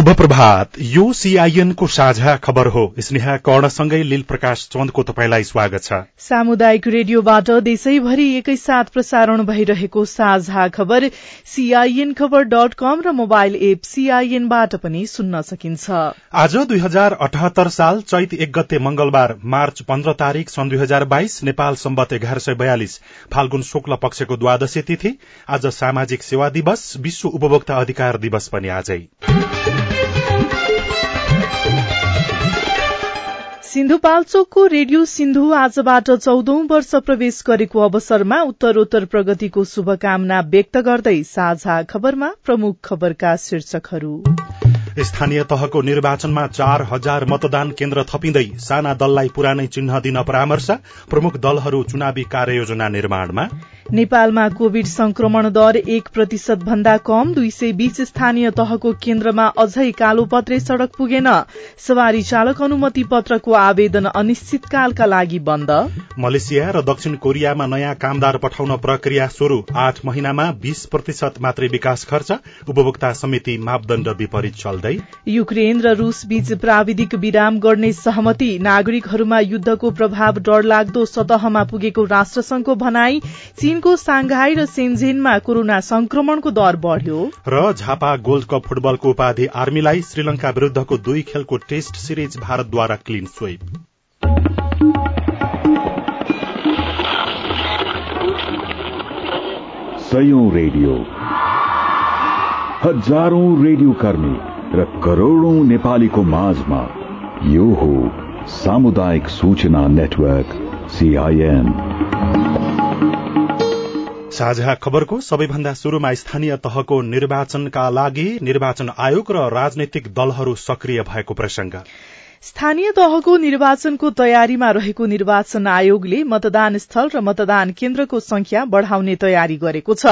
शुभ प्रभात। यो सीआईएन को साझा खबर हो। स्नेहा कर्णसँगै लील प्रकाश चन्दको तपाईँलाई स्वागत छ। सामुदायिक रेडियोबाट देशैभरि एकैसाथ प्रसारण भइरहेको साझा खबर सीआईएन खबर डट कम र मोबाइल एप सीआईएनबाट पनि सुन्न सकिन्छ। आज दुई हजार अठहत्तर साल चैत एक गते मंगलबार मार्च पन्ध्र तारीक सन् दुई हजार बाइस नेपाल सम्बत एघार सय बयालिस फाल्गुन शुक्ल पक्षको द्वादशी तिथि आज सामाजिक सेवा दिवस विश्व उपभोक्ता अधिकार दिवस पनि आजै। सिन्धुपाल्चोकको रेडियो सिन्धु आजबाट चौधौं वर्ष प्रवेश गरेको अवसरमा उत्तरोत्तर प्रगतिको शुभकामना व्यक्त गर्दै साझा खबरमा प्रमुख खबरका शीर्षकहरू। स्थानीय तहको निर्वाचनमा चार हजार मतदान केन्द्र थपिँदै साना दललाई पुरानै चिन्ह दिन परामर्श प्रमुख दलहरू चुनावी कार्ययोजना निर्माणमा। नेपालमा कोविड संक्रमण दर एक प्रतिशत भन्दा कम दुई सय बीस स्थानीय तहको केन्द्रमा अझै कालोपत्रे सड़क पुगेन। सवारी चालक अनुमति पत्रको आवेदन अनिश्चितकालका लागि बन्द। मलेसिया र दक्षिण कोरियामा नयाँ कामदार पठाउन प्रक्रिया शुरू आठ महिनामा बीस प्रतिशत मात्रै विकास खर्च उपभोक्ता समिति मापदण्ड विपरीत चल्दै युक्रेन र रूस बीच प्राविधिक विराम गर्ने सहमति नागरिकहरूमा युद्धको प्रभाव डरलाग्दो सतहमा पुगेको राष्ट्रसंघको भनाई चीनको सांघाई र सेन्जेनमा कोरोना संक्रमणको दर बढ़्यो। र झापा गोल्ड कप फुटबलको उपाधि आर्मीलाई श्रीलंका विरूद्धको दुई खेलको टेस्ट सिरिज भारतद्वारा क्लिन स्वीप। सयौं रेडियो। हजारौं रेडियो कर्मी। र करोड़ौं नेपालीको माझमा यो हो सामुदायिक सूचना नेटवर्क सीआईएन साझा खबरको सबैभन्दा शुरूमा स्थानीय तहको निर्वाचनका लागि निर्वाचन आयोग र राजनैतिक दलहरू सक्रिय भएको प्रसंग स्थानीय तहको निर्वाचनको तयारीमा रहेको निर्वाचन आयोगले मतदान स्थल र मतदान केन्द्रको संख्या बढ़ाउने तयारी गरेको छ।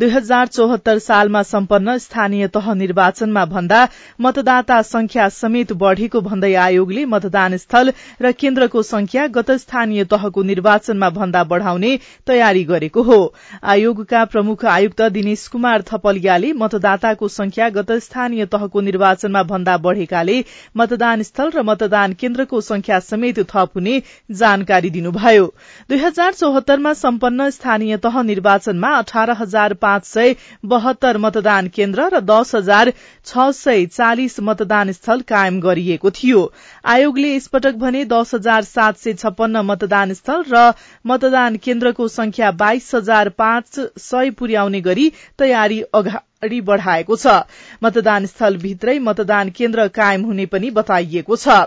दुई हजार चौहत्तर सालमा सम्पन्न स्थानीय तह निर्वाचनमा भन्दा मतदाता संख्या समेत बढ़ेको भन्दै आयोगले मतदान स्थल र केन्द्रको संख्या गत स्थानीय तहको निर्वाचनमा भन्दा बढ़ाउने तयारी गरेको हो। आयोगका प्रमुख आयुक्त दिनेश कुमार थपलियाले मतदाताको संख्या गत स्थानीय तहको निर्वाचनमा भन्दा बढ़ेकाले मतदान स्थल र मतदान केन्द्रको संख्या समेत थप हुने जानकारी दिनुभयो। दुई हजार चौहत्तरमा सम्पन्न स्थानीय तह निर्वाचनमा अठार हजार पाँच सय बहत्तर मतदान केन्द्र र दस हजार छ सय चालिस मतदान स्थल कायम गरिएको थियो। आयोगले यसपटक भने दस हजार सात सय छप्पन्न मतदान स्थल र मतदान केन्द्रको संख्या बाइस हजार पाँच सय पुर्याउने गरी तयारी अगाडि बढ़ाएको छ। मतदान स्थलभित्रै मतदान केन्द्र कायम हुने पनि बताइएको छ।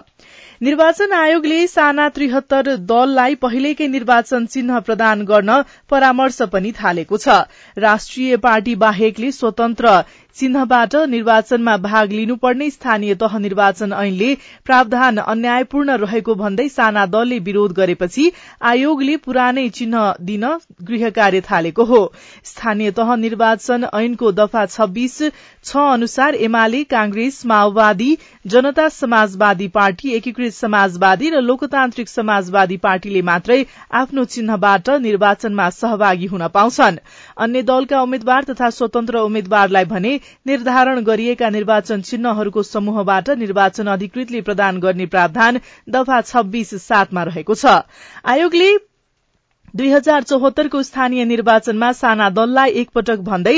निर्वाचन आयोगले साना त्रिहत्तर दललाई पहिलेकै निर्वाचन चिन्ह प्रदान गर्न परामर्श पनि थालेको छ। राष्ट्रिय पार्टी बाहेकले स्वतन्त्र चिन्हबाट निर्वाचनमा भाग लिनुपर्ने स्थानीय तह निर्वाचन ऐनले प्रावधान अन्यायपूर्ण रहेको भन्दै साना दलले विरोध गरेपछि आयोगले पुरानै चिन्ह दिन गृह कार्य थालेको हो। स्थानीय तह निर्वाचन ऐनको दफा छब्बीस छ अनुसार एमाले कांग्रेस माओवादी जनता समाजवादी पार्टी एकीकृत समाजवादी र लोकतान्त्रिक समाजवादी पार्टीले मात्रै आफ्नो चिन्हबाट निर्वाचनमा सहभागी हुन पाउँछन्। अन्य दलका उम्मेद्वार तथा स्वतन्त्र उम्मेद्वारलाई भने निर्धारण गरिएका निर्वाचन चिन्हहरूको समूहबाट निर्वाचन अधिकृतले प्रदान गर्ने प्रावधान दफा छब्बीस सातमा रहेको छ। आयोगले दुई हजार चौहत्तरको स्थानीय निर्वाचनमा साना दललाई एकपटक भन्दै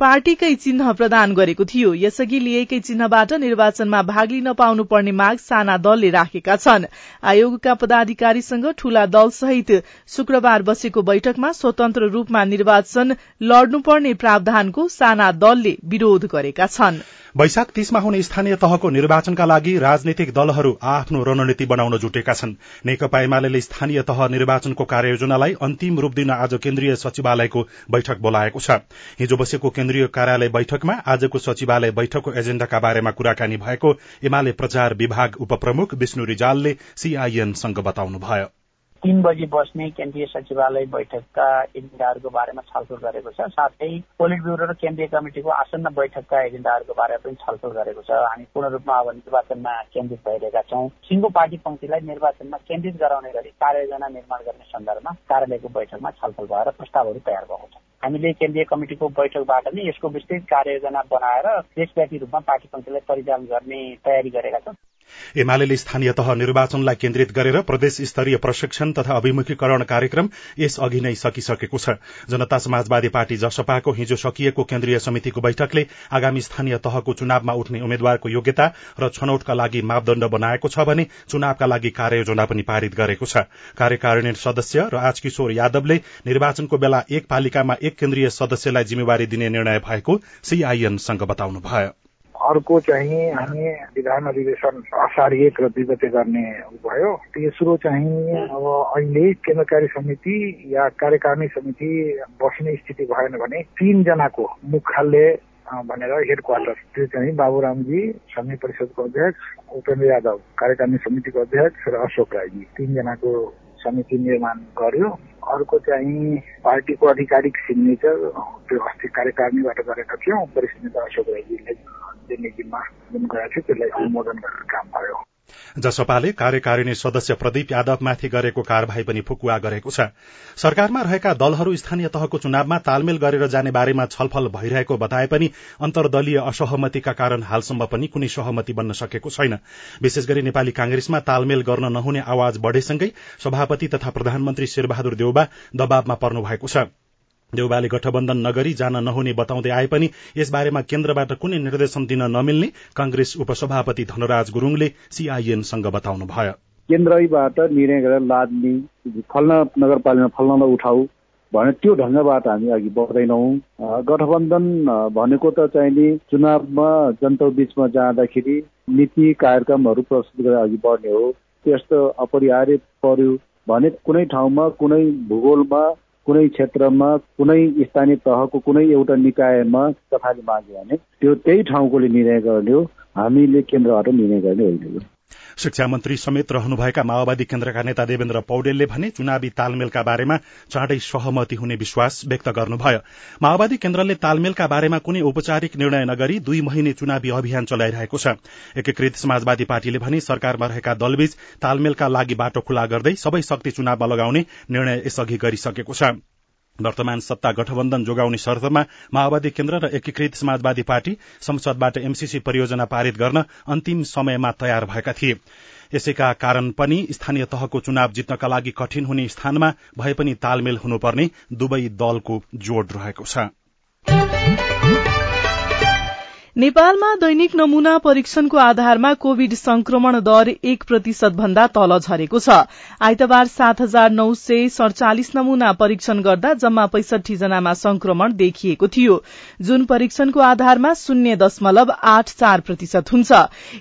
पार्टीकै चिन्ह प्रदान गरेको थियो। यसअघि लिएकै चिन्हबाट निर्वाचनमा भाग लिन पाउनु पर्ने माग साना दलले राखेका छन्। आयोगका पदाधिकारीसँग ठूला दल सहित शुक्रबार बसेको बैठकमा स्वतन्त्र रूपमा निर्वाचन लड्नुपर्ने प्रावधानको साना दलले विरोध गरेका छनृ। वैशाख तीसमा हुने स्थानीय तहको निर्वाचनका लागि राजनीतिक दलहरू आफ्नो रणनीति बनाउन जुटेका छन्। नेकपा एमाले स्थानीय तह निर्वाचनको कार्ययोजनालाई अन्तिम रूप दिन आज केन्द्रीय सचिवालयको बैठक बोलाएको छ। हिजो बसेको केन्द्रीय कार्यालय बैठकमा आजको सचिवालय बैठकको एजेण्डाका बारेमा कुराकानी भएको एमाले प्रचार विभाग उपप्रमुख विष्णु रिजालले सीआईएनसँग बताउनुभयो। तीन बजी बस्ने केन्द्रीय सचिवालय बैठकका एजेन्डाहरूको बारेमा छलफल गरेको छ। साथै पोलिट ब्युरो र केन्द्रीय कमिटिको आसन्न बैठकका एजेन्डाहरूको बारेमा पनि छलफल गरेको छ। हामी पूर्ण रूपमा अब निर्वाचनमा केन्द्रित भइरहेका छौँ। सिङ्गो पार्टी पङ्क्तिलाई निर्वाचनमा केन्द्रित गराउने गरी कार्ययोजना निर्माण गर्ने सन्दर्भमा कार्यालयको बैठकमा छलफल भएर प्रस्तावहरू तयार भएको छ। हामीले केन्द्रीय कमिटिको बैठकबाट नै यसको विस्तृत कार्ययोजना बनाएर देशव्यापी रूपमा पार्टी पङ्क्तिलाई परिचालन गर्ने तयारी गरेका छौँ। एमाले स्थानीय तह निर्वाचनलाई केन्द्रित गरेर प्रदेश स्तरीय प्रशिक्षण तथा अभिमुखीकरण कार्यक्रम यस अघि नै सकिसकेको छ। जनता समाजवादी पार्टी जसपाको हिजो सकिएको केन्द्रीय समितिको बैठकले आगामी स्थानीय तहको चुनावमा उठ्ने उम्मेद्वारको योग्यता र छनौटका लागि मापदण्ड बनाएको छ भने चुनावका लागि कार्ययोजना पनि पारित गरेको छ। कार्यकारिणी सदस्य र आजकिशोर यादवले निर्वाचनको बेला एक पालिकामा एक केन्द्रीय सदस्यलाई जिम्मेवारी दिने निर्णय भएको सीआईएनसँग बताउनुभयो। अर्को चाहिँ हामी विधान अधिवेशन असार एक र दुई गते गर्ने भयो। तेस्रो चाहिँ अब अहिले केन्द्रकारी समिति या कार्यकारिणी समिति बस्ने स्थिति भएन भने तिनजनाको मुख्यालय भनेर हेड क्वार्टर त्यो चाहिँ बाबुरामजी संघीय परिषदको अध्यक्ष उपेन्द्र यादव कार्यकारिणी समितिको अध्यक्ष र अशोक राईजी तिनजनाको समिति निर्माण गर्यो। अर्को चाहिँ पार्टीको आधिकारिक सिग्नेचर त्यो अस्ति कार्यकारिणीबाट गरेका थियौँ वरिष्ठ नेता अशोक राईजीले। जुन गएको थियो काम भयो जसपाले कार्यकारिणी सदस्य प्रदीप यादवमाथि गरेको कार्यवाही पनि फुकुवा गरेको छ। सरकारमा रहेका दलहरू स्थानीय तहको चुनावमा तालमेल गरेर जाने बारेमा छलफल भइरहेको बताए पनि अन्तर्दलीय असहमतिका कारण हालसम्म पनि कुनै सहमति बन्न सकेको छैन। विशेष गरी नेपाली कांग्रेसमा तालमेल गर्न नहुने आवाज बढ़ेसँगै सभापति तथा प्रधानमन्त्री शेरबहादुर देउबा दबावमा पर्नु भएको छ। देउबाले गठबन्धन नगरी जान नहुने बताउँदै आए पनि यसबारेमा केन्द्रबाट कुनै निर्देशन दिन नमिल्ने कंग्रेस उपसभापति धनराज गुरूङले सीआईएनसँग बताउनुभयो। केन्द्रबाट निर्णय गरेर लाद्ने फल्न नगरपालिका फल्नलाई उठाउ भने त्यो ढङ्गबाट हामी अघि बढ्दैनौँ। गठबन्धन भनेको त चाहिने चुनावमा जनता बीचमा जाँदाखेरि नीति कार्यक्रमहरू प्रस्तुत गरेर अघि बढ्ने हो। त्यस्तो अपरिहार्य पर्यो भने कुनै ठाउँमा कुनै भूगोलमा कुनै क्षेत्रमा कुनै स्थानीय तहको कुनै एउटा निकायमा सफारी माग्यो भने त्यो त्यही ठाउँकोले निर्णय गर्ने हो। हामीले केन्द्रबाट निर्णय गर्ने होइन शिक्षा मन्त्री समेत रहनुभएका माओवादी केन्द्रका नेता देवेन्द्र पौडेलले भने चुनावी तालमेलका बारेमा चाँडै सहमति हुने विश्वास व्यक्त गर्नुभयो। माओवादी केन्द्रले तालमेलका बारेमा कुनै औपचारिक निर्णय नगरी दुई महिने चुनावी अभियान चलाइरहेको छ। एकीकृत समाजवादी पार्टीले भने सरकारमा रहेका दलबीच तालमेलका लागि बाटो खुला गर्दै सबै शक्ति चुनावमा लगाउने निर्णय यसअघि गरिसकेको छ। वर्तमान सत्ता गठबन्धन जोगाउने शर्तमा माओवादी केन्द्र र एकीकृत समाजवादी पार्टी संसदबाट एमसीसी परियोजना पारित गर्न अन्तिम समयमा तयार भएका थिए। यसैका कारण पनि स्थानीय तहको चुनाव जित्नका लागि कठिन हुने स्थानमा भए पनि तालमेल हुनुपर्ने दुवै दलको जोड़ रहेको छ। नेपालमा दैनिक नमूना परीक्षणको आधारमा कोविड संक्रमण दर एक प्रतिशत भन्दा तल झरेको छ। आइतबार सात हजार नौ सय सड़चालिस नमूना परीक्षण गर्दा जम्मा पैंसठी जनामा संक्रमण देखिएको थियो। जुन परीक्षणको आधारमा शून्य दशमलव आठ चार प्रतिशत हुन्छ।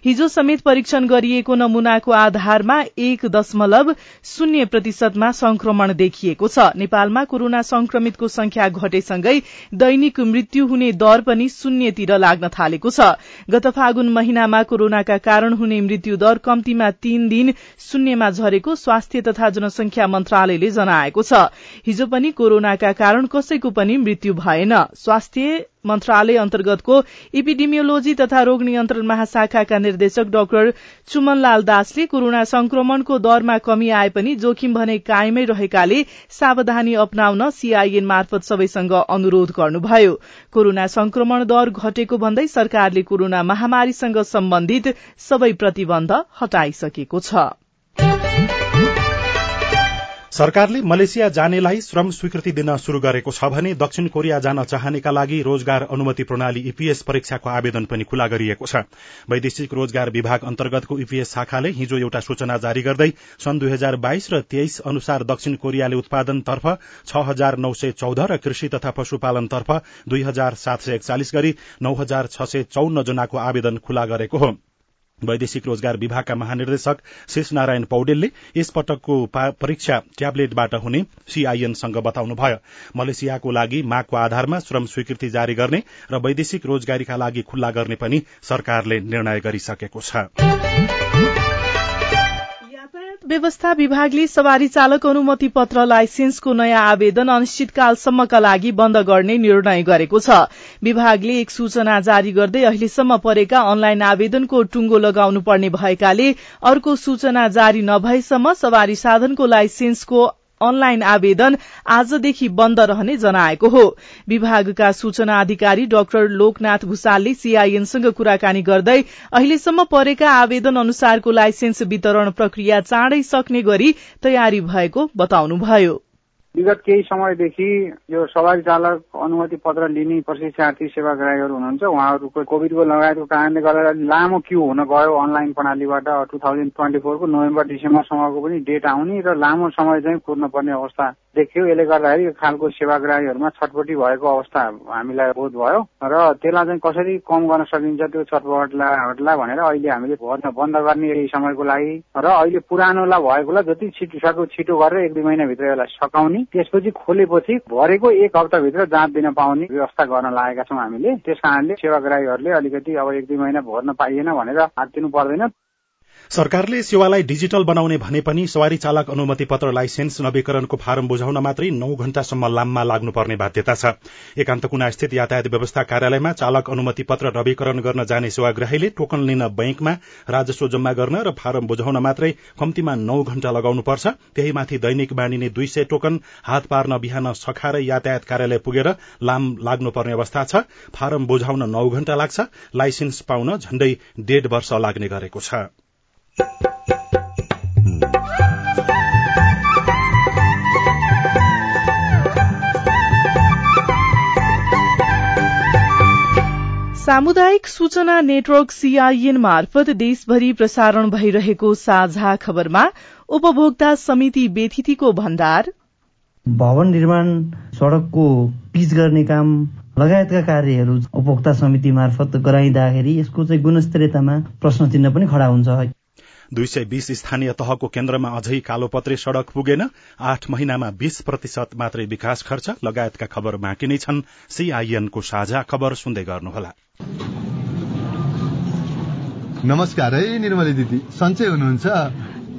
हिजो समेत परीक्षण गरिएको नमूनाको आधारमा एक दशमलव शून्य प्रतिशतमा संक्रमण देखिएको छ। नेपालमा कोरोना संक्रमितको संख्या घटेसँगै दैनिक मृत्यु हुने दर पनि शून्यतिर लाग्न थालेको छ। गत फागुन महिनामा कोरोनाका कारण हुने मृत्यु दर कम्तीमा तीन दिन शून्यमा झरेको स्वास्थ्य तथा जनसंख्या मन्त्रालयले जनाएको छ। हिजो पनि कोरोनाका कारण कसैको पनि मृत्यु भएन। स्वास्थ्य मन्त्रालय अन्तर्गतको इपिडिमियोलोजी तथा रोग नियन्त्रण महाशाखाका निर्देशक डाक्टर चुमनलाल दासले कोरोना संक्रमणको दरमा कमी आए पनि जोखिम भने कायमै रहेकाले सावधानी अप्नाउन सीआईएन मार्फत सबैसँग अनुरोध गर्नुभयो। कोरोना संक्रमण दर घटेको भन्दै सरकारले कोरोना महामारीसँग सम्बन्धित सबै प्रतिबन्ध हटाइसकेको छ। सरकारले मलेसिया जानेलाई श्रम स्वीकृति दिन शुरू गरेको छ भने दक्षिण कोरिया जान चाहनेका लागि रोजगार अनुमति प्रणाली ईपीएस परीक्षाको आवेदन पनि खुला गरिएको छ। वैदेशिक रोजगार विभाग अन्तर्गतको ईपीएस शाखाले हिजो एउटा सूचना जारी गर्दै सन् दुई हजार बाइस र तेइस अनुसार दक्षिण कोरियाले उत्पादनतर्फ छ हजार नौ सय चौध र कृषि तथा पशुपालनतर्फ दुई हजार सात सय एकचालिस गरी नौ हजार छ सय चौन्न जनाको आवेदन खुला गरेको हो। वैदेशिक रोजगार विभागका महानिर्देशक शेष नारायण पौडेलले यस पटकको परीक्षा ट्याब्लेटबाट हुने सीआईएनसँग बताउनुभयो। मलेसियाको लागि मागको आधारमा श्रम स्वीकृति जारी गर्ने र वैदेशिक रोजगारीका लागि खुल्ला गर्ने पनि सरकारले निर्णय गरिसकेको छ। व्यवस्था विभागले सवारी चालक अनुमति पत्र लाइसेन्सको नयाँ आवेदन अनिश्चितकालसम्मका लागि बन्द गर्ने निर्णय गरेको छ। विभागले एक सूचना जारी गर्दै अहिलेसम्म परेका अनलाइन आवेदनको टुंगो लगाउनु पर्ने भएकाले अर्को सूचना जारी नभएसम्म सवारी साधनको लाइसेन्सको अनलाइन आवेदन आजदेखि बन्द रहने जनाएको हो। विभागका सूचना अधिकारी डाक्टर लोकनाथ भूषालले सीआईएनसँग कुराकानी गर्दै अहिलेसम्म परेका आवेदन अनुसारको लाइसेन्स वितरण प्रक्रिया चाँडै सक्ने गरी तयारी भएको बताउनुभयो। विगत केही समयदेखि यो सवारी चालक अनुमति पत्र लिने प्रशिक्षार्थी सेवाग्राहीहरू हुनुहुन्छ। उहाँहरूको कोभिडको लगायतको कारणले गर्दा लामो क्यू हुन गयो अनलाइन प्रणालीबाट। टु थाउजन्ड ट्वेन्टी फोरको नोभेम्बर डिसेम्बरसम्मको पनि डेट आउने र लामो समय चाहिँ कुर्नुपर्ने अवस्था देखियो। यसले गर्दाखेरि यो खालको सेवाग्राहीहरूमा छटपटी भएको अवस्था हामीलाई बोध भयो। र त्यसलाई चाहिँ कसरी कम गर्न सकिन्छ त्यो छटपटलाई भनेर अहिले हामीले बन्द गर्ने समयको लागि। र अहिले पुरानोलाई भएकोलाई जति छिटो सक्यो छिटो गरेर एक दुई महिनाभित्र यसलाई सकाउने त्यसपछि खोलेपछि भरेको एक हप्ताभित्र जाँच दिन पाउने व्यवस्था गर्न लागेका छौँ हामीले। त्यस कारणले सेवाग्राहीहरूले अलिकति अब एक दुई महिना भर्न पाइएन भनेर हात दिनु पर्दैन। सरकारले सेवालाई डिजिटल बनाउने भने पनि सवारी चालक अनुमति पत्र लाइसेन्स नवीकरणको फारम बुझाउन मात्रै नौ घण्टासम्म लाममा लाग्नुपर्ने बाध्यता छ। एकान्तकुना स्थित यातायात व्यवस्था कार्यालयमा चालक अनुमति पत्र नवीकरण गर्न जाने सेवाग्राहीले टोकन लिन बैंकमा राजस्व जम्मा गर्न र फारम बुझाउन मात्रै कम्तीमा नौ घण्टा लगाउनुपर्छ। त्यही माथि दैनिक बाँडिने दुई सय टोकन हात पार्न बिहान सखारै यातायात कार्यालय पुगेर लाम लाग्नुपर्ने अवस्था छ। फारम बुझाउन नौ घण्टा लाग्छ। लाइसेन्स पाउन झण्डै डेढ वर्ष लाग्ने गरेको छ। सामुदायिक सूचना नेटवर्क सीआईएन मार्फत देशभरि प्रसारण भइरहेको साझा खबरमा उपभोक्ता समिति बेथितिको भण्डार। भवन निर्माण सड़कको पिच गर्ने काम लगायतका कार्यहरू उपभोक्ता समिति मार्फत गराइँदाखेरि यसको चाहिँ गुणस्तरीयतामा प्रश्न चिन्ह पनि खड़ा हुन्छ। दुई सय बीस स्थानीय तहको केन्द्रमा अझै कालोपत्रे सड़क पुगेन। आठ महिनामा बीस प्रतिशत मात्रै विकास खर्च लगायतका खबर बाँकी नै छन्। सीआईएनको साझा खबर सुन्दै गर्नुहोला। नमस्कार है निर्मली दिदी। सन्चै हुनुहुन्छ?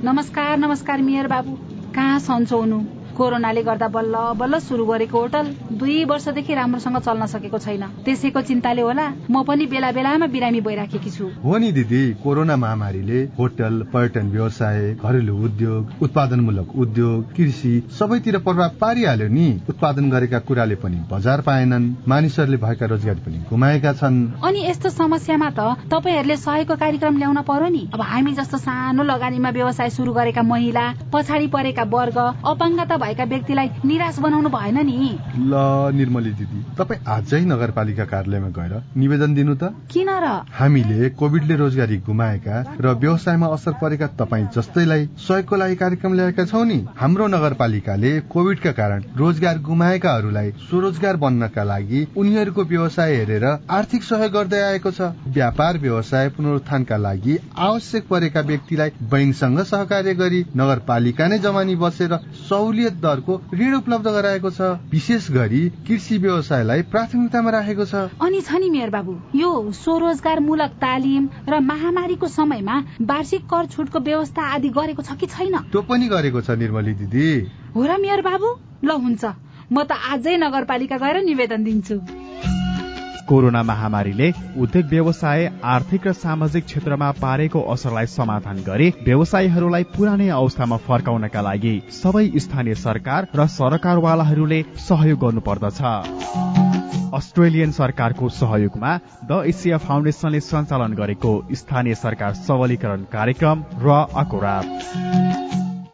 नमस्कार नमस्कार मेयर बाबु। कहाँ सन्चो हुनु? कोरोनाले गर्दा बल्ल बल्ल सुरु गरेको होटल दुई वर्षदेखि राम्रोसँग चल्न सकेको छैन। त्यसैको चिन्ताले होला म पनि बेला बेलामा बिरामी भइराखेकी छु। हो नि दिदी कोरोना महामारीले होटल पर्यटन व्यवसाय घरेलु उद्योग उत्पादनमूलक उद्योग कृषि सबैतिर प्रभाव पारिहाल्यो नि। उत्पादन गरेका कुराले पनि बजार पाएनन् मानिसहरूले भएका रोजगारी पनि गुमाएका छन्। अनि यस्तो समस्यामा त तपाईँहरूले सहयोगको कार्यक्रम ल्याउन पर्यो नि। अब हामी जस्तो सानो लगानीमा व्यवसाय सुरु गरेका महिला पछाडि परेका वर्ग अपाङ्गता भएका व्यक्तिलाई निराश बनाउनु भएन नि। ल निर्मली दिदी तपाईँ आजै नगरपालिका कार्यालयमा गएर निवेदन दिनु त। किन र? हामीले कोविडले रोजगारी गुमाएका र व्यवसायमा असर परेका तपाईँ जस्तैलाई सहयोगको लागि कार्यक्रम ल्याएका छौ नि। हाम्रो नगरपालिकाले कोविडका कारण रोजगार गुमाएकाहरूलाई स्वरोजगार बन्नका लागि उनीहरूको व्यवसाय हेरेर आर्थिक सहयोग गर्दै आएको छ। व्यापार व्यवसाय पुनरुत्थानका लागि आवश्यक परेका व्यक्तिलाई बैंकसँग सहकार्य गरी नगरपालिका नै जमानी बसेर सहुलियत दरको ऋण उपलब्ध गराएको छ। विशेष गरी कृषि व्यवसायलाई प्राथमिकतामा राखेको छ। अनि छ नि मेयर बाबु यो स्वरोजगार मूलक तालिम र महामारीको समयमा वार्षिक कर छुटको व्यवस्था आदि गरेको छ कि छैन? त्यो पनि गरेको छ निर्मली दिदी। हो र मेयर बाबु? ल हुन्छ म त आजै नगरपालिका गएर निवेदन दिन्छु। कोरोना महामारीले उद्योग व्यवसाय आर्थिक र सामाजिक क्षेत्रमा पारेको असरलाई समाधान गरी व्यवसायीहरूलाई पुरानै अवस्थामा फर्काउनका लागि सबै स्थानीय सरकार र सरकारवालाहरूले सहयोग गर्नुपर्दछ। अस्ट्रेलियन सरकारको सहयोगमा द एसिया फाउन्डेसनले सञ्चालन गरेको स्थानीय सरकार सबलीकरण कार्यक्रम र अकोराब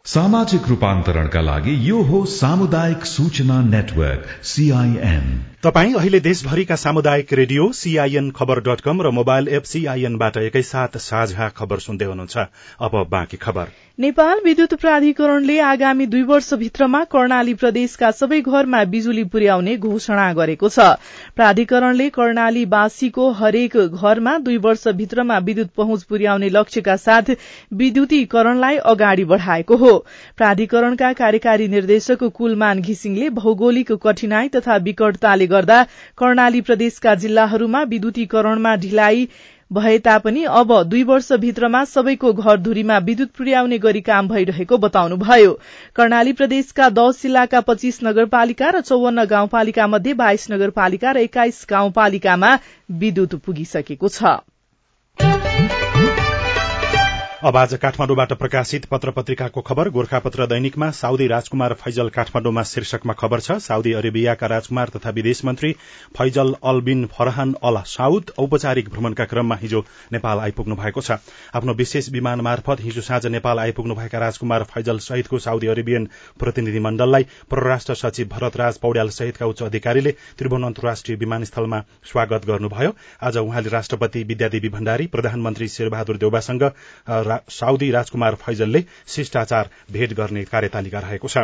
सामाजिक रूपान्तरणका लागि यो हो सामुदायिक सूचना नेटवर्क सीआईएन तपाई अहिले देशभरिका सामुदायिक radio CIN Khabar dot com र मोबाइल एप सीआईएनबाट एकैसाथ साझा खबर सुन्दै हुनुहुन्छ। अब बाँकी खबर। नेपाल विद्युत प्राधिकरणले आगामी दुई वर्षभित्रमा कर्णाली प्रदेशका सबै घरमा बिजुली पुर्याउने घोषणा गरेको छ। प्राधिकरणले कर्णालीवासीको हरेक घरमा दुई वर्षभित्रमा विद्युत पहुँच पुर्याउने लक्ष्यका साथ विद्युतीकरणलाई अगाडि बढ़ाएको हो। प्राधिकरणका कार्यकारी निर्देशक कुलमान घिसिङले भौगोलिक कठिनाई तथा विकटताले गर्दा कर्णाली प्रदेशका जिल्लाहरूमा विद्युतीकरणमा ढिलाइ भए तापनि अब दुई वर्षभित्रमा सबैको घरधुरीमा विद्युत पुर्याउने गरी काम भइरहेको बताउनुभयो। कर्णाली प्रदेशका दश जिल्लाका पच्चीस नगरपालिका र चौवन्न गाउँपालिका मध्ये बाइस नगरपालिका र एक्काइस गाउँपालिकामा विद्युत पुगिसकेको छ। अब आज काठमाडौँबाट प्रकाशित पत्र पत्रिकाको खबर गोर्खापत्र दैनिकमा साउदी राजकुमार फैजल काठमाडौँमा शीर्षकमा खबर छ। साउदी अरेबियाका राजकुमार तथा विदेश मन्त्री Faisal al bin Farhan al Saud औपचारिक भ्रमणका क्रममा हिजो नेपाल आइपुग्नु भएको छ। आफ्नो विशेष विमान मार्फत हिजो साँझ नेपाल आइपुग्नुभएका राजकुमार फैजल सहितको साउदी अरेबियन प्रतिनिधि मण्डललाई परराष्ट्र सचिव भरतराज पौड्याल सहितका उच्च अधिकारीले त्रिभुवन अन्तर्राष्ट्रिय विमानस्थलमा स्वागत गर्नुभयो। आज उहाँले राष्ट्रपति विद्यादेवी भण्डारी प्रधानमन्त्री शेरबहादुर देउबासँग साउदी राजकुमार फैजलले शिष्टाचार भेट गर्ने कार्यतालिका रहेको छ।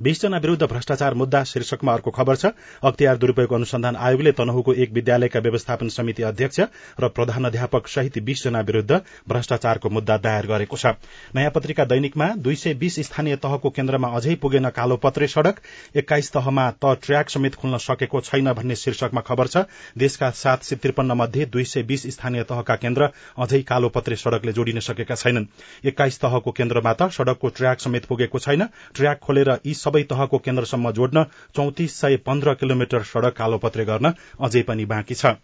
बीसजना विरूद्ध भ्रष्टाचार मुद्दा शीर्षकमा अर्को खबर छ। अख्तियार दुरूपयोग अनुसन्धान आयोगले तनहुको एक विद्यालयका व्यवस्थापन समिति अध्यक्ष र प्रधान अध्यापक सहित बीसजना विरूद्ध भ्रष्टाचारको मुद्दा दायर गरेको छ। नयाँ पत्रिका दैनिकमा दुई सय बीस स्थानीय तहको केन्द्रमा अझै पुगेन कालोपत्रे सड़क। एक्काइस तहमा त ट्र्याक समेत खुल्न सकेको छैन भन्ने शीर्षकमा खबर छ। देशका सात सय त्रिपन्न मध्ये दुई सय बीस स्थानीय तहका केन्द्र अझै कालोपत्रे सड़कले जोडिन सकेका छैनन्। एक्काइस तहको केन्द्रमा त सड़कको ट्र्याक समेत पुगेको छैन। ट्र्याक खोलेर यी सबै तहको केन्द्रसम्म जोड्न चौतिस सय पन्ध्र किलोमिटर सड़क कालोपत्रे गर्न अझै पनि बाँकी छ।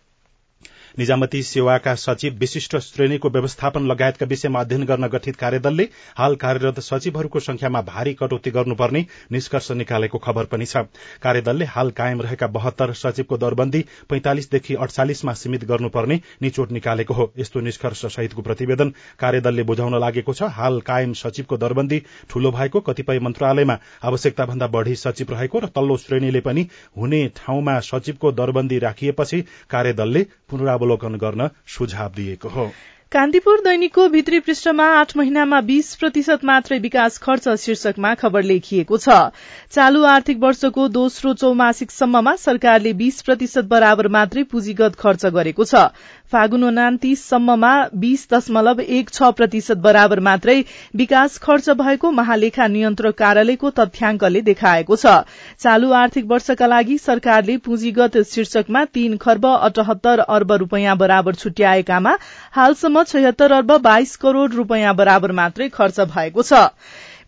निजामती सेवाका सचिव विशिष्ट श्रेणीको व्यवस्थापन लगायतका विषयमा अध्ययन गर्न गठित कार्यदलले हाल कार्यरत सचिवहरूको संख्यामा भारी कटौती गर्नुपर्ने निष्कर्ष निकालेको खबर पनि छ। कार्यदलले हाल कायम रहेका बहत्तर सचिवको दरबन्दी पैंतालिसदेखि अडचालिसमा सीमित गर्नुपर्ने निचोट निकालेको हो। यस्तो निष्कर्ष सहितको प्रतिवेदन कार्यदलले बुझाउन लागेको छ। हाल कायम सचिवको दरबन्दी ठूलो भएको कतिपय मन्त्रालयमा आवश्यकता भन्दा बढ़ी सचिव रहेको र तल्लो श्रेणीले पनि हुने ठाउँमा सचिवको दरबन्दी राखिएपछि कार्यदलले पुनरा अवलोकन गर्न सुझाव दिएको हो। कान्तिपुर दैनिकको भित्री पृष्ठमा आठ महिनामा बीस प्रतिशत मात्रै विकास खर्च शीर्षकमा खबर लेखिएको छ। चालू आर्थिक वर्षको दोस्रो चौमासिकसम्ममा सरकारले बीस प्रतिशत बराबर मात्रै पुँजीगत खर्च गरेको छ। फागुन उनातिससम्ममा बीस दशमलव एक छ प्रतिशत बराबर मात्रै विकास खर्च भएको महालेखा नियन्त्रक कार्यालयको तथ्याङ्कले देखाएको छ। चालू आर्थिक वर्षका लागि सरकारले पुँजीगत शीर्षकमा तीन खर्ब अठहत्तर अर्ब रूपियाँ बराबर छुट्याएकामा हालसम्म छयत्तर अर्ब बाइस करोड़ रूपियाँ बराबर मात्रै खर्च भएको छ।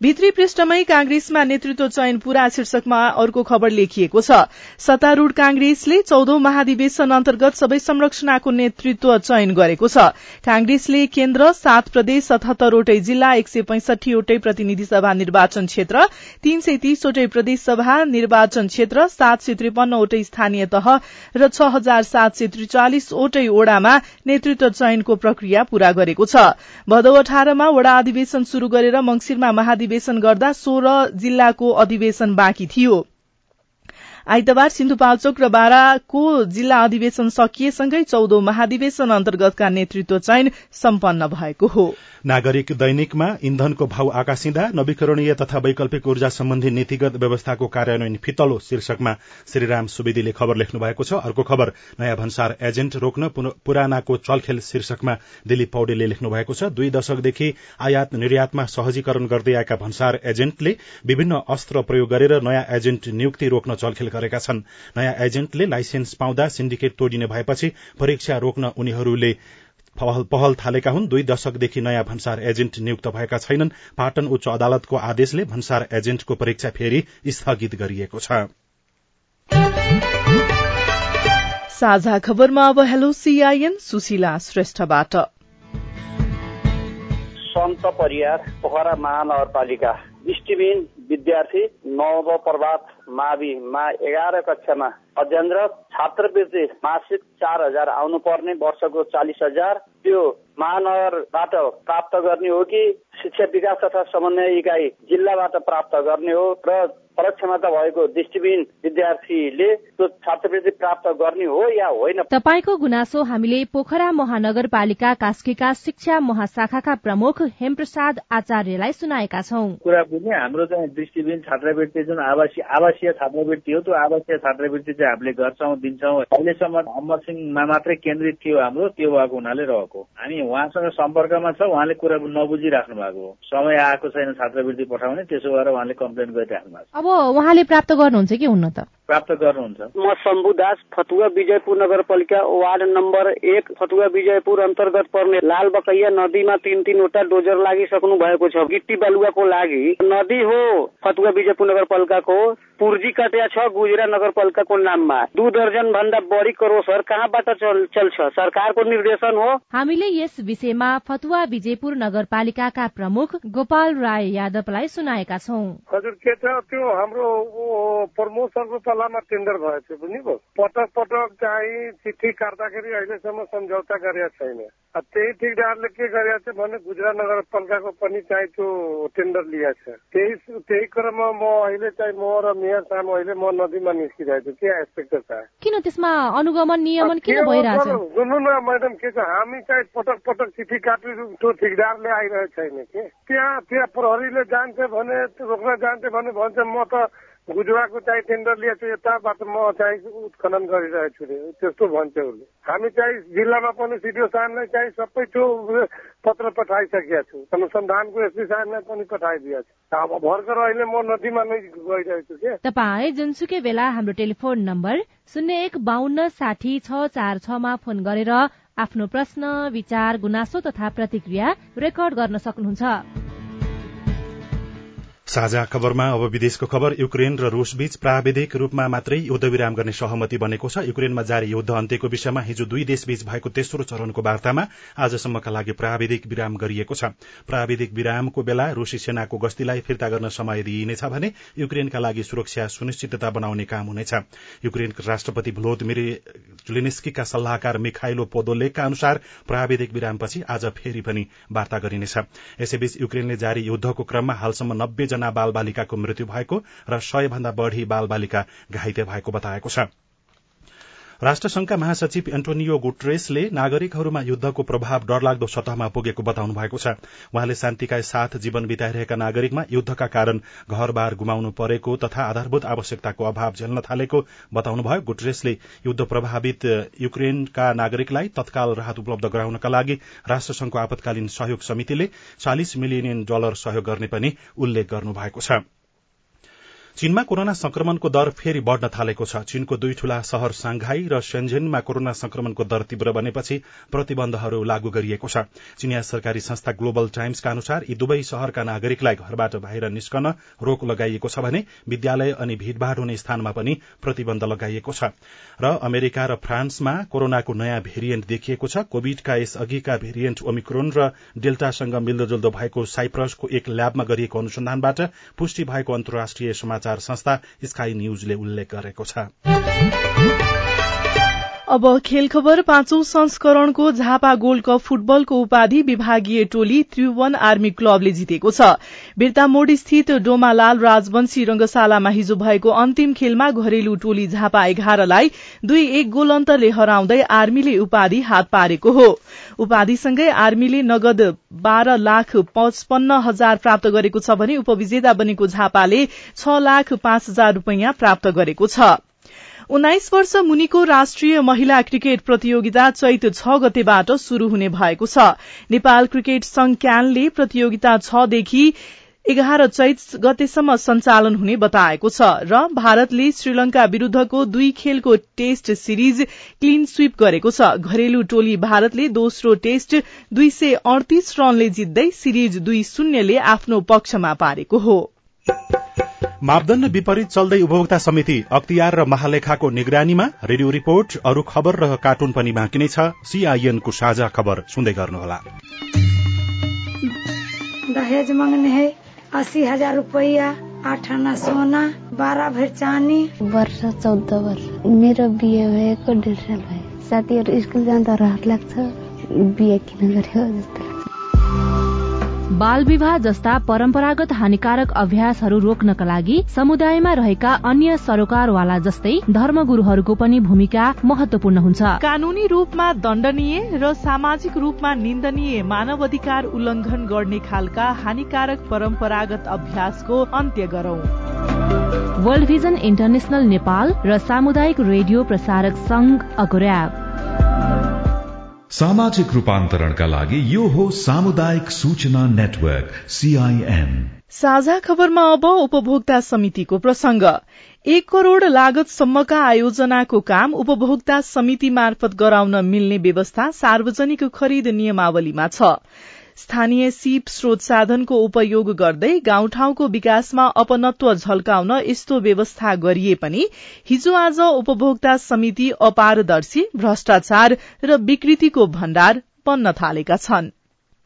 भित्री पृष्ठमै कांग्रेसमा नेतृत्व चयन पूरा शीर्षकमा अर्को खबर लेखिएको छ। सत्तारूढ़ कांग्रेसले चौधौं महाधिवेशन अन्तर्गत सबै संरचनाको नेतृत्व चयन गरेको छ। कांग्रेसले केन्द्र सात प्रदेश सतहत्तरवटै जिल्ला एक सय पैंसठीवटै प्रतिनिधि सभा निर्वाचन क्षेत्र तीन सय तीसवटै प्रदेश सभा निर्वाचन क्षेत्र सात सय त्रिपन्नवटै स्थानीय तह र छ हजार सात सय त्रिचालिसवटै ओडामा नेतृत्व चयनको प्रक्रिया पूरा गरेको छ। भदौ अठारमा वडा अधिवेशन शुरू गरेर मंगिरमा महाधिवेशन अधिवेशन गर्दा सोह्र जिल्लाको अधिवेशन बाँकी थियो। आइतबार सिन्धुपाल्चोक र बाराको जिल्ला अधिवेशन सकिएसँगै चौधौं महाधिवेशन अन्तर्गतका नेतृत्व चयन सम्पन्न भएको हो। नागरिक दैनिकमा इन्धनको भाव आकाशिँदा नवीकरणीय तथा वैकल्पिक ऊर्जा सम्बन्धी नीतिगत व्यवस्थाको कार्यान्वयन फितलो शीर्षकमा श्रीराम सुवेदीले खबर लेख्नु भएको छ। अर्को खबर नयाँ भन्सार एजेन्ट रोक्न पुरानाको चलखेल शीर्षकमा दिलीप पौडेलले लेख्नु भएको छ। दुई दशकदेखि आयात निर्यातमा सहजीकरण गर्दै आएका भन्सार एजेन्टले विभिन्न अस्त्र प्रयोग गरेर नयाँ एजेन्ट नियुक्ति रोक्न चलखेल गरेका छन्। नयाँ एजेन्टले लाइसेन्स पाउँदा सिन्डिकेट तोडिने भएपछि परीक्षा रोक्न उनीहरूले पहल थालेका हुन्। दुई दशकदेखि नयाँ भन्सार एजेन्ट नियुक्त भएका छैनन्। पाटन उच्च अदालतको आदेशले भन्सार एजेन्टको परीक्षा फेरि स्थगित गरिएको छ। साझा खबरमा अब hello C I N Sushila श्रेष्ठबाट। Sant Pariyar Pokhara महानगरपालिका विद्यार्थी नव प्रभात माविमा एघार कक्षामा अध्ययनरत छात्रवृत्ति मासिक चार हजार आउनु पर्ने वर्षको चालिस हजार त्यो महानगरबाट प्राप्त गर्ने हो कि शिक्षा विकास तथा समन्वय इकाइ जिल्लाबाट प्राप्त गर्ने हो र परीक्षामा भएको दृष्टिबिन विद्यार्थीले त्यो छात्रवृत्ति प्राप्त गर्ने हो या होइन? तपाईँको गुनासो हामीले पोखरा महानगरपालिका कास्कीका शिक्षा महाशाखाका प्रमुख हेमप्रसाद आचार्यलाई सुनाएका छौं। कुरा बुझ्ने हाम्रो चाहिँ दृष्टिबिन छात्रवृत्ति जुन आवासीय आवासीय छात्रवृत्ति हो त्यो आवासीय छात्रवृत्ति चाहिँ हामीले गर्छौँ दिन्छौँ। अहिलेसम्म अमर सिंहमा मात्रै केन्द्रित थियो हाम्रो त्यो भएको हुनाले रहेको। हामी उहाँसँग सम्पर्कमा छ उहाँले कुरा नबुझिराख्नु भएको हो। समय आएको छैन छात्रवृत्ति पठाउने त्यसो भएर उहाँले कम्प्लेन गरिराख्नु भएको अब उहाँले प्राप्त गर्नुहुन्छ कि हुन्न त? प्राप्त गर्नुहुन्छ। म शम्भु दास फतुवा विजयपुर नगरपालिका वार्ड नम्बर एक फतुवा विजयपुर अन्तर्गत पर्ने लाल बकैया नदीमा तीन तीनवटा डोजर लागिसक्नु भएको छ। गिट्टी बालुवाको लागि नदी हो फतुवा विजयपुर नगरपालिकाको पुर्जी कटिया छ गुजरा नगरपालिकाको नाममा। दू दर्जन भन्दा बढी करोसर कहाँबाट चल्छ? सरकारको निर्देशन हो। हामीले यस विषयमा फतुवा विजयपुर नगरपालिकाका प्रमुख गोपाल राय यादवलाई सुनाएका छौँ। हजुर के छ? त्यो हाम्रो प्रमोसनको तलामा टेन्डर थियो बुझ्नुभयो पटक पटक चाहिँ चिठी काट्दाखेरि अहिलेसम्म सम्झौता गरेका छैन। त्यही ठिकदारले के गरेका छ भने गुजरात नगरपालिकाको पनि चाहिँ त्यो टेन्डर लिएको छ। त्यही त्यही क्रममा म अहिले चाहिँ म र मेयर साहब अहिले म नदीमा निस्किरहेको छु। के एस्पेक्ट छ किन त्यसमा अनुगमन नियमन किन भइरहेछ? सुन्नु न म्याडम के छ? हामी चाहिँ पटक पटक चिठी काटि त्यो ठिकदारले आइरहेको छैन कि। त्यहाँ त्यहाँ प्रहरीले जान्छ भने रोक्न जान्छ भने भन्छ म त गुजुवाको चाहिँ टेन्डर लिएको छु यताबाट म चाहिँ उत्खनन गरिरहेको छु त्यस्तो भन्छ उसले। हामी चाहिँ जिल्लामा पनि सिडिओ साहबलाई चाहिँ सबै त्यो पत्र पठाइसकेका छु। अनुसन्धानको एसपी साहबलाई पनि पठाइदिएको छु। अब भर्खर अहिले म नदीमा नै गइरहेको छु के? तपाईँ जुनसुकै बेला हाम्रो टेलिफोन नम्बर शून्य एक बान्न साठी छ चार छमा फोन गरेर आफ्नो प्रश्न विचार गुनासो तथा प्रतिक्रिया रेकर्ड गर्न सक्नुहुन्छ। साझा खबरमा अब विदेशको खबर युक्रेन र रूस बीच प्राविधिक रूपमा मात्रै युद्धविराम गर्ने सहमति बनेको छ। युक्रेनमा जारी युद्ध अन्त्यको विषयमा हिजो दुई देशबीच भएको तेस्रो चरणको वार्तामा आजसम्मका लागि प्राविधिक विराम गरिएको छ। प्राविधिक विरामको बेला रूसी सेनाको गस्तीलाई फिर्ता गर्न समय दिइनेछ भने युक्रेनका लागि सुरक्षा सुनिश्चितता बनाउने काम हुनेछ। युक्रेनका राष्ट्रपति भ्लोदमिर जुलिनिस्कीका सल्लाहकार मिखाइलो पोदोलेकका अनुसार प्राविधिक विरामपछि आज फेरि पनि वार्ता गरिनेछ। यसैबीच युक्रेनले जारी युद्धको क्रममा हालसम्म नब्बे जना बाल बालिकाको मृत्यु भएको र सय भन्दा बढ़ी बाल बालिका घाइते भएको बताएको छ। राष्ट्रसंघका महासचिव एन्टोनियो गुट्रेसले नागरिकहरूमा युद्धको प्रभाव डरलाग्दो सतहमा पुगेको बताउनु भएको छ। उहाँले शान्तिका साथ जीवन बिताइरहेका नागरिकमा युद्धका कारण घरबार गुमाउनु परेको तथा आधारभूत आवश्यकताको अभाव झेल्न थालेको बताउनुभयो। गुट्रेसले युद्ध प्रभावित युक्रेनका नागरिकलाई तत्काल राहत उपलब्ध गराउनका लागि राष्ट्रसंघको आपतकालीन सहयोग समितिले चालिस मिलियन डलर सहयोग गर्ने पनि उल्लेख गर्नु भएको छ। चीनमा कोरोना संक्रमणको दर फेरि बढ़न थालेको छ। चीनको दुई ठूला शहर सांघाई र सेन्जेनमा कोरोना संक्रमणको दर तीव्र बनेपछि प्रतिबन्धहरू लागू गरिएको छ। चिनिया सरकारी संस्था ग्लोबल टाइम्सका अनुसार यी दुवै शहरका नागरिकलाई घरबाट बाहिर निस्कन रोक लगाइएको छ भने विद्यालय अनि भीड़भाड़ हुने स्थानमा पनि प्रतिबन्ध लगाइएको छ। र अमेरिका र फ्रान्समा कोरोनाको नयाँ भेरिएन्ट देखिएको छ। कोविडका यस अघिका भेरिएन्ट ओमिक्रोन र डेल्टासँग मिल्दोजुल्दो भएको साइप्रसको एक ल्याबमा गरिएको अनुसन्धानबाट पुष्टि भएको अन्तर्राष्ट्रिय समाचार समाचार संस्था स्काई न्यूजले उल्लेख गरेको छ। अब खेल खबर पाँचौं संस्करणको झापा गोल्ड कप फुटबलको उपाधि विभागीय टोली त्रिभुवन आर्मी क्लबले जितेको छ। बिर्तामोड स्थित डोमालाल राजवंशी रंगशालामा हिजो भएको अन्तिम खेलमा घरेलु टोली झापा एघारलाई दुई एक गोल अन्तरले हराउँदै आर्मीले उपाधि हात पारेको हो। उपाधिसँगै आर्मीले नगद बाह्र लाख पचपन्न हजार प्राप्त गरेको छ भने उपविजेता बनेको झापाले छ लाख पाँच हजार रूपियाँ प्राप्त गरेको छ। उन्नाइस वर्ष मुनिको राष्ट्रिय महिला क्रिकेट प्रतियोगिता चैत छ गतेबाट शुरू हुने भएको छ। नेपाल क्रिकेट संघ क्यानले प्रतियोगिता छदेखि एघार चैत गतेसम्म सञ्चालन हुने बताएको छ र भारतले श्रीलंका विरूद्धको दुई खेलको टेस्ट सिरिज क्लीन स्वीप गरेको छ। घरेलु टोली भारतले दोस्रो टेस्ट दुई सय अडतीस रनले जित्दै सिरिज दुई शून्यले आफ्नो पक्षमा पारेको हो। मापदण्ड विपरीत चल्दै उपभोक्ता समिति अख्तियार र महालेखाको निगरानीमा रेडियो रिपोर्ट अरू खबर र कार्टुन पनि बाँकी नै छ सीआईएनको साझा खबर सुन्दै गर्नुहोला। दहेज मांगने है अस्सी हजार रुपया आठ आना सोना बाह्र भर चानी वर्ष चौध वर्ष मेरो बिहे भएको डेढ साल भयो। साथीहरू स्कुल जाँदा रहर लाग्छ बिहे किन गर्यो जस्तो। बाल विवाह जस्ता परम्परागत हानिकारक अभ्यासहरू रोक्नका लागि समुदायमा रहेका अन्य सरोकारवाला जस्तै धर्मगुरूहरूको पनि भूमिका महत्वपूर्ण हुन्छ। कानूनी रूपमा दण्डनीय र सामाजिक रूपमा निन्दनीय मानव अधिकार उल्लंघन गर्ने खालका हानिकारक परम्परागत अभ्यासको अन्त्य गरौं। वर्ल्ड भिजन इन्टरनेशनल नेपाल र सामुदायिक रेडियो प्रसारक संघ अगोर्याप सामाजिक रूपान्तरणका लागि यो हो सामुदायिक सूचना नेटवर्क सीआईएन साझा खबरमा अब उपभोक्ता समितिको प्रसंग एक करोड़ लागतसम्मका आयोजनाको काम उपभोक्ता समिति मार्फत गराउन मिल्ने व्यवस्था सार्वजनिक खरिद नियमावलीमा छ। स्थानीय सीप स्रोत साधनको उपयोग गर्दै गाउँठाउँको विकासमा अपनत्व झल्काउन यस्तो व्यवस्था गरिए पनि हिजो आज उपभोक्ता समिति अपारदर्शी भ्रष्टाचार र विकृतिको भण्डार बन्न थालेका छन्।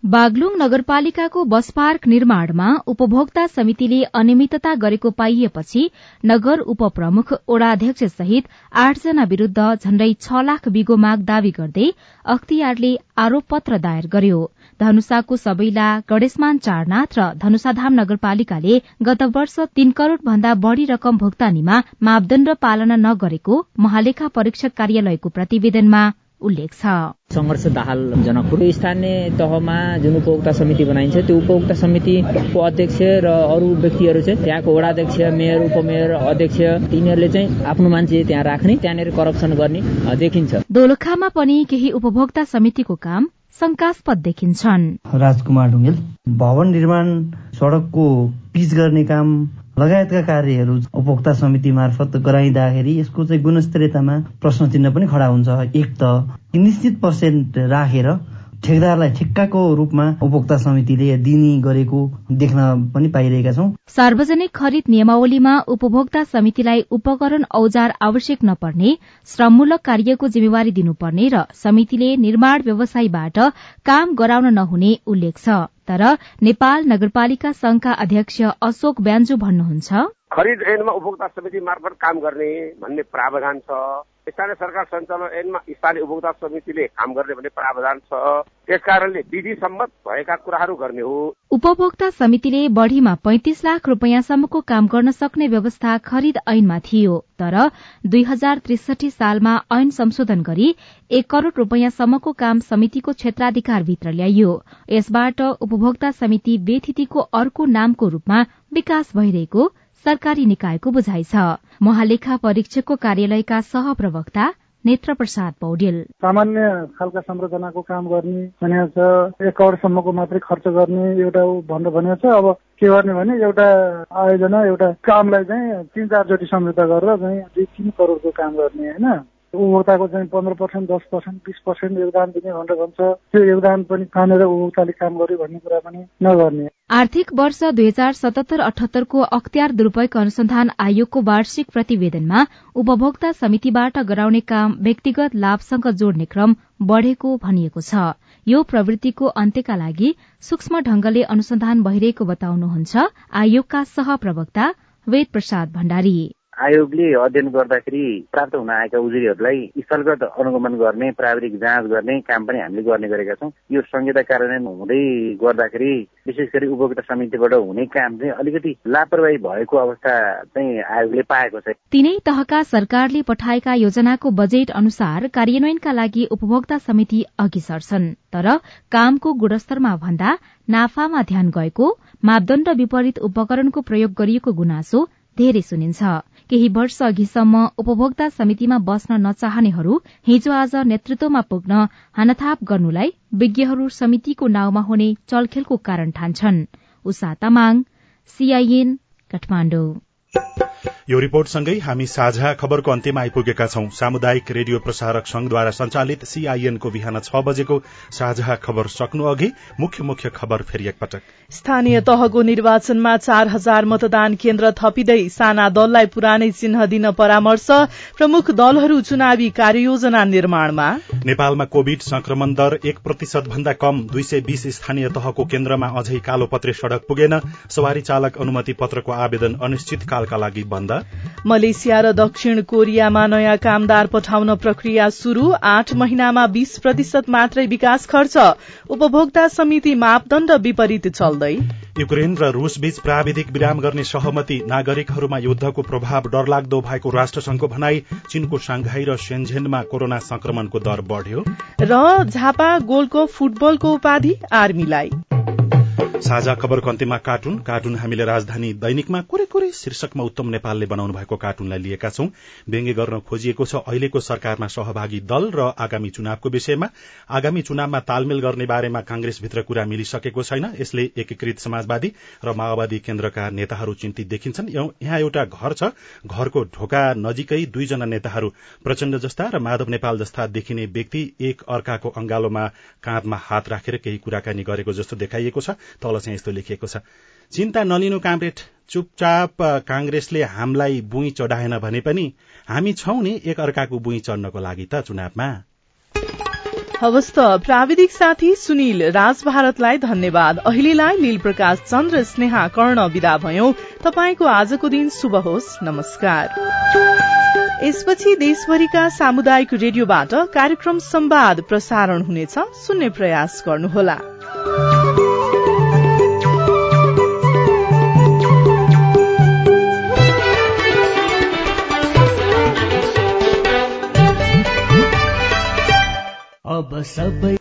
बागलुङ नगरपालिकाको बस पार्क निर्माणमा उपभोक्ता समितिले अनियमितता गरेको पाइएपछि नगर उपप्रमुख ओडाध्यक्ष सहित आठजना विरूद्ध झण्डै छ लाख बिगो माग दावी गर्दै अख्तियारले आरोप पत्र दायर गर्यो। धनुषाको सबैला गणेशमान चारनाथ र धनुषाधाम नगरपालिकाले गत वर्ष तीन करोड़ भन्दा बढ़ी रकम भुक्तानीमा मापदण्ड पालना नगरेको महालेखा परीक्षक कार्यालयको प्रतिवेदनमा उल्लेख छ। संघर्ष दाहाल जनकपुर स्थानीय तहमा जुन उपभोक्ता समिति बनाइन्छ त्यो उपभोक्ता समितिको अध्यक्ष र अरू व्यक्तिहरू चाहिँ त्यहाँको वडाध्यक्ष मेयर उपमेयर अध्यक्ष तिनीहरूले चाहिँ आफ्नो मान्छे त्यहाँ राख्ने त्यहाँनिर करप्सन गर्ने देखिन्छ। दोलखामा पनि केही उपभोक्ता समितिको काम शंकास्पद देखिन्छन्। राजकुमार ढुङ्गेल भवन निर्माण सड़कको पिच गर्ने काम लगायतका कार्यहरू उपभोक्ता समिति मार्फत गराइँदाखेरि यसको चाहिँ गुणस्तरीयतामा प्रश्न चिन्ह पनि खडा हुन्छ। एक त निश्चित पर्सेन्ट राखेर ठेकदारलाई ठेक्काको रूपमा उपभोक्ता समितिले दिने गरेको देख्न पनि पाइरहेका छौं। सार्वजनिक खरिद नियमावलीमा उपभोक्ता समितिलाई उपकरण औजार आवश्यक नपर्ने श्रममूलक कार्यको जिम्मेवारी दिनुपर्ने र समितिले निर्माण व्यवसायीबाट काम गराउन नहुने उल्लेख छ। तर नेपाल नगरपालिका संघका अध्यक्ष अशोक ब्यान्जु भन्नुहुन्छ खरिद ऐनमा उपभोक्ता समिति मार्फत काम गर्ने भन्ने प्रावधान छ। स्थानीय सरकार सञ्चालन ऐनमा स्थानीय उपभोक्ता समितिले काम गर्ने भन्ने प्रावधान छ। त्यस कारणले विधि सम्मत भएका कुराहरू गर्ने हो। उपभोक्ता समितिले बढ़ीमा पैंतिस लाख रूपियाँसम्मको काम गर्न सक्ने व्यवस्था खरिद ऐनमा थियो। तर दुई हजार त्रिसठी सालमा ऐन संशोधन गरी एक करोड़ रूपियाँसम्मको काम समितिको क्षेत्राधिकारभित्र ल्याइयो। यसबाट उपभोक्ता समिति बेथितिको अर्को नामको रूपमा विकास भइरहेको सरकारी निकायको बुझाइ छ। महालेखा परीक्षकको कार्यालयका सहप्रवक्ता नेत्र प्रसाद पौडेल। सामान्य खालका संरचनाको काम गर्ने भनेको छ एक करोडसम्मको मात्रै खर्च गर्ने एउटा भनेर भनेको छ। अब के गर्ने भने एउटा आयोजना एउटा कामलाई चाहिँ तिन चारचोटि सम्झौता गरेर चाहिँ दुई तिन करोडको काम गर्ने होइन? उपभोक्ताको चाहिँ पन्ध्र पर्सेन्ट दस पर्सेन्ट बिस पर्सेन्ट योगदान दिने भनेर भन्छ। त्यो योगदान पनि खानेर उपभोक्ताले काम गर्यो भन्ने कुरा पनि नगर्ने। आर्थिक वर्ष दुई हजार सतहत्तर अठहत्तरको अख्तियार दुरूपयोग अनुसन्धान आयोगको वार्षिक प्रतिवेदनमा उपभोक्ता समितिबाट गराउने काम व्यक्तिगत लाभसँग जोड्ने क्रम बढ़ेको भनिएको छ। यो प्रवृत्तिको अन्त्यका लागि सूक्ष्म ढंगले अनुसन्धान भइरहेको बताउनुहुन्छ आयोगका सहप्रवक्ता वेद प्रसाद भण्डारी। आयोगले अध्ययन गर्दाखेरि प्राप्त हुन आएका उजुरीहरूलाई स्थलगत अनुगमन गर्ने प्राविधिक जाँच गर्ने काम पनि हामीले गर्ने गरेका छौँ। यो संहिता कार्यान्वयन हुँदै गर्दाखेरि विशेष गरी उपभोक्ता समितिबाट हुने काम चाहिँ अलिकति लापरवाही भएको अवस्था चाहिँ आयोगले पाएको छ। तीनै तहका सरकारले पठाएका योजनाको बजेट अनुसार कार्यान्वयनका लागि उपभोक्ता समिति अघि सर्छन् तर कामको गुणस्तरमा भन्दा नाफामा ध्यान गएको मापदण्ड विपरीत उपकरणको प्रयोग गरिएको गुनासो धेरै सुनिन्छ। केही वर्ष अघिसम्म उपभोक्ता समितिमा बस्न नचाहनेहरू हिजो आज नेतृत्वमा पुग्न हानथाप गर्नुलाई विज्ञहरू समितिको नाउँमा हुने चलखेलको कारण ठान्छन्। यो रिपोर्टसँगै हामी साझा खबरको अन्त्यमा आइपुगेका छौं। सामुदायिक रेडियो प्रसारक संघद्वारा संचालित सीआईएनको बिहान छ बजेको साझा खबर सक्नु अघि मुख्य मुख्य खबर फेरि एकपटक। स्थानीय तहको निर्वाचनमा चार हजार मतदान केन्द्र थपिँदै साना दललाई पुरानै चिन्ह दिन परामर्श प्रमुख दलहरू चुनावी कार्ययोजना निर्माणमा। नेपालमा कोविड संक्रमण दर एक प्रतिशत भन्दा कम दुई सय बीस स्थानीय तहको केन्द्रमा अझै कालोपत्रे सड़क पुगेन। सवारी चालक अनुमति पत्रको आवेदन अनिश्चितकालका लागि बन्द। मलेसिया र दक्षिण कोरियामा नयाँ कामदार पठाउन प्रक्रिया शुरू आठ महिनामा बीस प्रतिशत मात्रै विकास खर्च। उपभोक्ता समिति मापदण्ड विपरीत चल्दै। युक्रेन र रूस बीच प्राविधिक विराम गर्ने सहमति। नागरिकहरूमा युद्धको प्रभाव डरलाग्दो भएको राष्ट्रसंघको भनाई चीनको सांघाई र सेन्झेनमा कोरोना संक्रमणको दर बढ़्यो। र झापा गोल्डको फुटबलको उपाधि आर्मीलाई। साझा खबरको अन्त्यमा कार्टुन? कार्टुन हामीले राजधानी दैनिकमा कुरै कुरै शीर्षकमा उत्तम नेपालले बनाउनु भएको कार्टुनलाई लिएका छौं। व्यङ्ग्य गर्न खोजिएको छ अहिलेको सरकारमा सहभागी दल र आगामी चुनावको विषयमा। आगामी चुनावमा तालमेल गर्ने बारेमा कांग्रेसभित्र कुरा मिलिसकेको छैन। यसले एकीकृत समाजवादी र माओवादी केन्द्रका नेताहरू चिन्तित देखिन्छन्। यहाँ एउटा घर छ। घरको ढोका नजिकै दुईजना नेताहरू प्रचण्ड जस्ता र माधव नेपाल जस्ता देखिने व्यक्ति एक अर्काको अंगालोमा काँधमा हात राखेर केही कुराकानी गरेको जस्तो देखाइएको छ। तल चाहिँ यस्तो लेखिएको छ। चिन्ता नलिनु कामरेड चुपचाप कांग्रेसले हामीलाई बुई चढाएन भने पनि हामी छौं नि एक अर्काको बुई चढ्नको लागि त चुनावमा। हवस् त प्राविधिक साथी सुनिल राज भारतलाई धन्यवाद। अहिलेलाई लील प्रकाश चन्द्र स्नेहा कर्ण विदा भयो। तपाईँको आजको दिन शुभ होस्। नमस्कार। यसपछि देशभरिका सामुदायिक रेडियोबाट कार्यक्रम संवाद प्रसारण हुनेछ। सुन्ने प्रयास गर्नुहोला। अब सबै